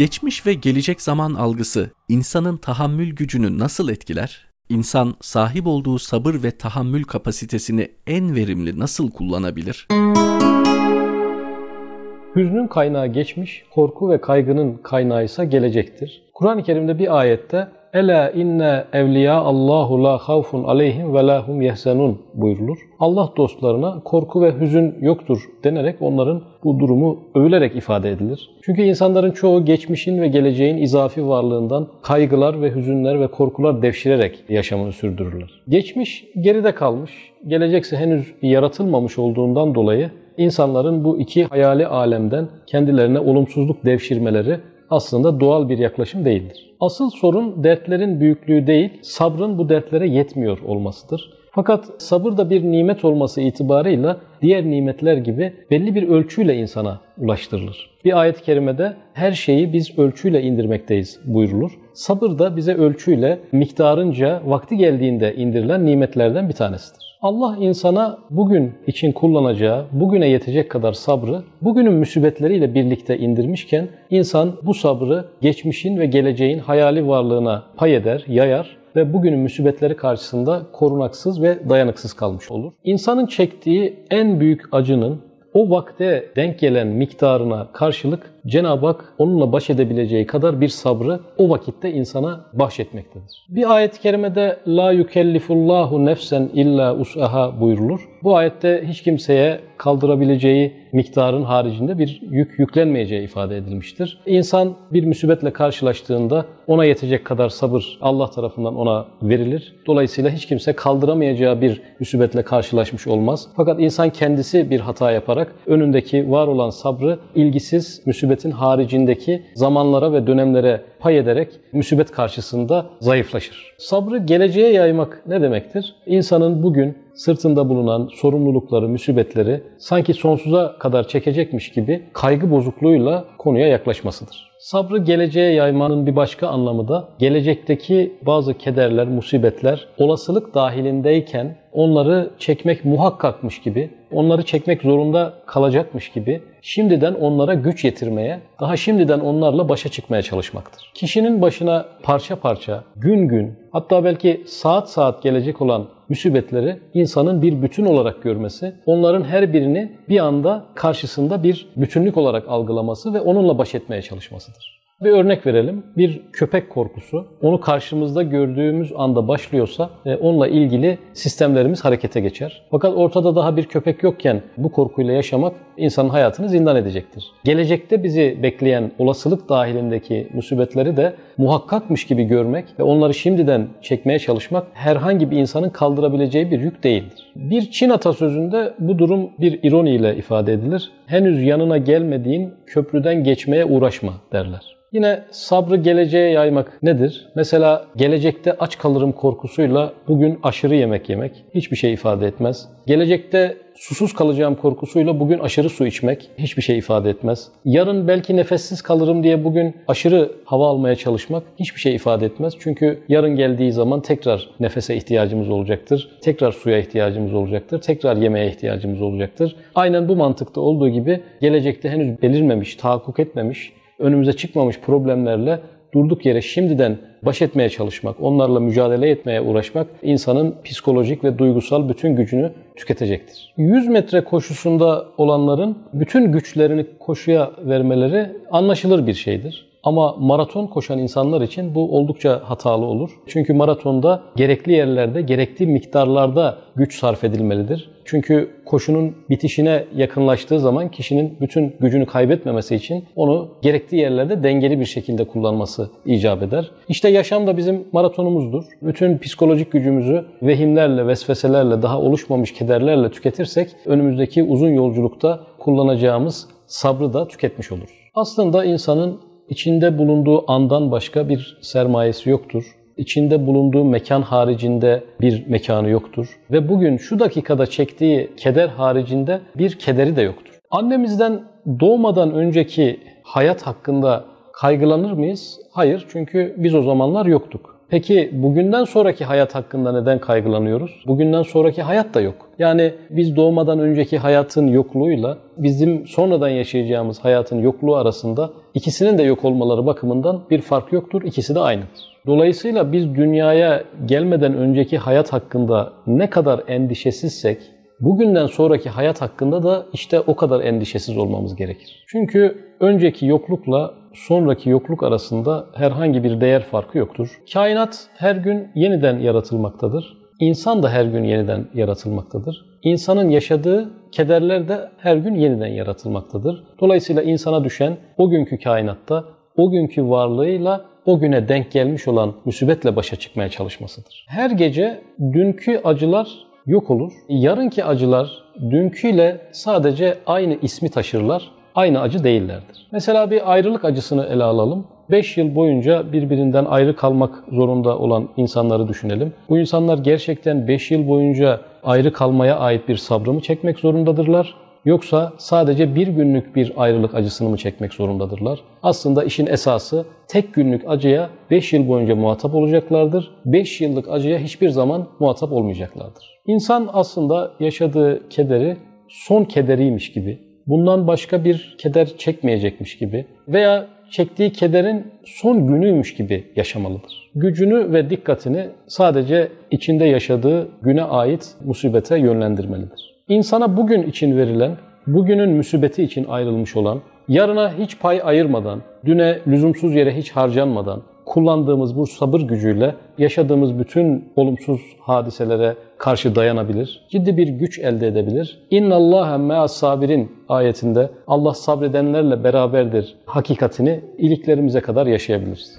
Geçmiş ve gelecek zaman algısı insanın tahammül gücünü nasıl etkiler? İnsan sahip olduğu sabır ve tahammül kapasitesini en verimli nasıl kullanabilir? Hüznün kaynağı geçmiş, korku ve kaygının kaynağı ise gelecektir. Kur'an-ı Kerim'de bir ayette Ela inne evliya Allahu la havfun aleyhim ve la hum yehzenun buyurulur. Allah dostlarına korku ve hüzün yoktur denerek onların bu durumu övülerek ifade edilir. Çünkü insanların çoğu geçmişin ve geleceğin izafi varlığından kaygılar ve hüzünler ve korkular devşirerek yaşamını sürdürürler. Geçmiş geride kalmış, gelecekse henüz yaratılmamış olduğundan dolayı insanların bu iki hayali alemden kendilerine olumsuzluk devşirmeleri aslında doğal bir yaklaşım değildir. Asıl sorun dertlerin büyüklüğü değil, sabrın bu dertlere yetmiyor olmasıdır. Fakat sabır da bir nimet olması itibarıyla diğer nimetler gibi belli bir ölçüyle insana ulaştırılır. Bir ayet-i kerimede her şeyi biz ölçüyle indirmekteyiz buyrulur. Sabır da bize ölçüyle, miktarınca, vakti geldiğinde indirilen nimetlerden bir tanesidir. Allah insana bugün için kullanacağı, bugüne yetecek kadar sabrı bugünün musibetleriyle birlikte indirmişken insan bu sabrı geçmişin ve geleceğin hayali varlığına pay eder, yayar ve bugünün musibetleri karşısında korunaksız ve dayanıksız kalmış olur. İnsanın çektiği en büyük acının o vakte denk gelen miktarına karşılık Cenab-ı Hak onunla baş edebileceği kadar bir sabrı o vakitte insana bahşetmektedir. Bir ayet-i kerimede la yukellifullahu nefsen illa us'aha buyurulur. Bu ayette hiç kimseye kaldırabileceği miktarın haricinde bir yük yüklenmeyeceği ifade edilmiştir. İnsan bir musibetle karşılaştığında ona yetecek kadar sabır Allah tarafından ona verilir. Dolayısıyla hiç kimse kaldıramayacağı bir musibetle karşılaşmış olmaz. Fakat insan kendisi bir hata yaparak önündeki var olan sabrı ilgisiz musibetin haricindeki zamanlara ve dönemlere pay ederek musibet karşısında zayıflaşır. Sabrı geleceğe yaymak ne demektir? İnsanın bugün sırtında bulunan sorumlulukları, müsibetleri sanki sonsuza kadar çekecekmiş gibi kaygı bozukluğuyla konuya yaklaşmasıdır. Sabrı geleceğe yaymanın bir başka anlamı da gelecekteki bazı kederler, musibetler olasılık dahilindeyken onları çekmek muhakkakmış gibi, onları çekmek zorunda kalacakmış gibi şimdiden onlara güç yetirmeye, daha şimdiden onlarla başa çıkmaya çalışmaktır. Kişinin başına parça parça, gün gün, hatta belki saat saat gelecek olan müsibetleri insanın bir bütün olarak görmesi, onların her birini bir anda karşısında bir bütünlük olarak algılaması ve onunla baş etmeye çalışmasıdır. Bir örnek verelim. Bir köpek korkusu. Onu karşımızda gördüğümüz anda başlıyorsa e, onunla ilgili sistemlerimiz harekete geçer. Fakat ortada daha bir köpek yokken bu korkuyla yaşamak insanın hayatını zindan edecektir. Gelecekte bizi bekleyen olasılık dahilindeki musibetleri de muhakkakmış gibi görmek ve onları şimdiden çekmeye çalışmak herhangi bir insanın kaldırabileceği bir yük değildir. Bir Çin atasözünde bu durum bir ironiyle ifade edilir. Henüz yanına gelmediğin köprüden geçmeye uğraşma derler. Yine sabrı geleceğe yaymak nedir? Mesela gelecekte aç kalırım korkusuyla bugün aşırı yemek yemek hiçbir şey ifade etmez. Gelecekte susuz kalacağım korkusuyla bugün aşırı su içmek hiçbir şey ifade etmez. Yarın belki nefessiz kalırım diye bugün aşırı hava almaya çalışmak hiçbir şey ifade etmez. Çünkü yarın geldiği zaman tekrar nefese ihtiyacımız olacaktır. Tekrar suya ihtiyacımız olacaktır. Tekrar yemeğe ihtiyacımız olacaktır. Aynen bu mantıkta olduğu gibi gelecekte henüz belirmemiş, tahakkuk etmemiş önümüze çıkmamış problemlerle durduk yere şimdiden baş etmeye çalışmak, onlarla mücadele etmeye uğraşmak insanın psikolojik ve duygusal bütün gücünü tüketecektir. 100 metre koşusunda olanların bütün güçlerini koşuya vermeleri anlaşılır bir şeydir. Ama maraton koşan insanlar için bu oldukça hatalı olur. Çünkü maratonda gerekli yerlerde, gerekli miktarlarda güç sarf edilmelidir. Çünkü koşunun bitişine yakınlaştığı zaman kişinin bütün gücünü kaybetmemesi için onu gerekli yerlerde dengeli bir şekilde kullanması icap eder. İşte yaşam da bizim maratonumuzdur. Bütün psikolojik gücümüzü vehimlerle, vesveselerle, daha oluşmamış kederlerle tüketirsek önümüzdeki uzun yolculukta kullanacağımız sabrı da tüketmiş oluruz. Aslında insanın içinde bulunduğu andan başka bir sermayesi yoktur. İçinde bulunduğu mekan haricinde bir mekanı yoktur. Ve bugün şu dakikada çektiği keder haricinde bir kederi de yoktur. Annemizden doğmadan önceki hayat hakkında kaygılanır mıyız? Hayır çünkü biz o zamanlar yoktuk. Peki bugünden sonraki hayat hakkında neden kaygılanıyoruz? Bugünden sonraki hayat da yok. Yani biz doğmadan önceki hayatın yokluğuyla bizim sonradan yaşayacağımız hayatın yokluğu arasında ikisinin de yok olmaları bakımından bir fark yoktur. İkisi de aynıdır. Dolayısıyla biz dünyaya gelmeden önceki hayat hakkında ne kadar endişesizsek bugünden sonraki hayat hakkında da işte o kadar endişesiz olmamız gerekir. Çünkü önceki yoklukla sonraki yokluk arasında herhangi bir değer farkı yoktur. Kainat her gün yeniden yaratılmaktadır. İnsan da her gün yeniden yaratılmaktadır. İnsanın yaşadığı kederler de her gün yeniden yaratılmaktadır. Dolayısıyla insana düşen o günkü kainatta o günkü varlığıyla o güne denk gelmiş olan musibetle başa çıkmaya çalışmasıdır. Her gece dünkü acılar yok olur. Yarınki acılar dünküyle sadece aynı ismi taşırlar aynı acı değillerdir. Mesela bir ayrılık acısını ele alalım. 5 yıl boyunca birbirinden ayrı kalmak zorunda olan insanları düşünelim. Bu insanlar gerçekten 5 yıl boyunca ayrı kalmaya ait bir sabrı mı çekmek zorundadırlar? Yoksa sadece bir günlük bir ayrılık acısını mı çekmek zorundadırlar? Aslında işin esası tek günlük acıya 5 yıl boyunca muhatap olacaklardır. 5 yıllık acıya hiçbir zaman muhatap olmayacaklardır. İnsan aslında yaşadığı kederi son kederiymiş gibi bundan başka bir keder çekmeyecekmiş gibi veya çektiği kederin son günüymüş gibi yaşamalıdır. Gücünü ve dikkatini sadece içinde yaşadığı güne ait musibete yönlendirmelidir. İnsana bugün için verilen, bugünün musibeti için ayrılmış olan, yarına hiç pay ayırmadan, düne lüzumsuz yere hiç harcanmadan, kullandığımız bu sabır gücüyle yaşadığımız bütün olumsuz hadiselere karşı dayanabilir. Ciddi bir güç elde edebilir. İnna Allaha me'as sabirin ayetinde Allah sabredenlerle beraberdir hakikatini iliklerimize kadar yaşayabiliriz.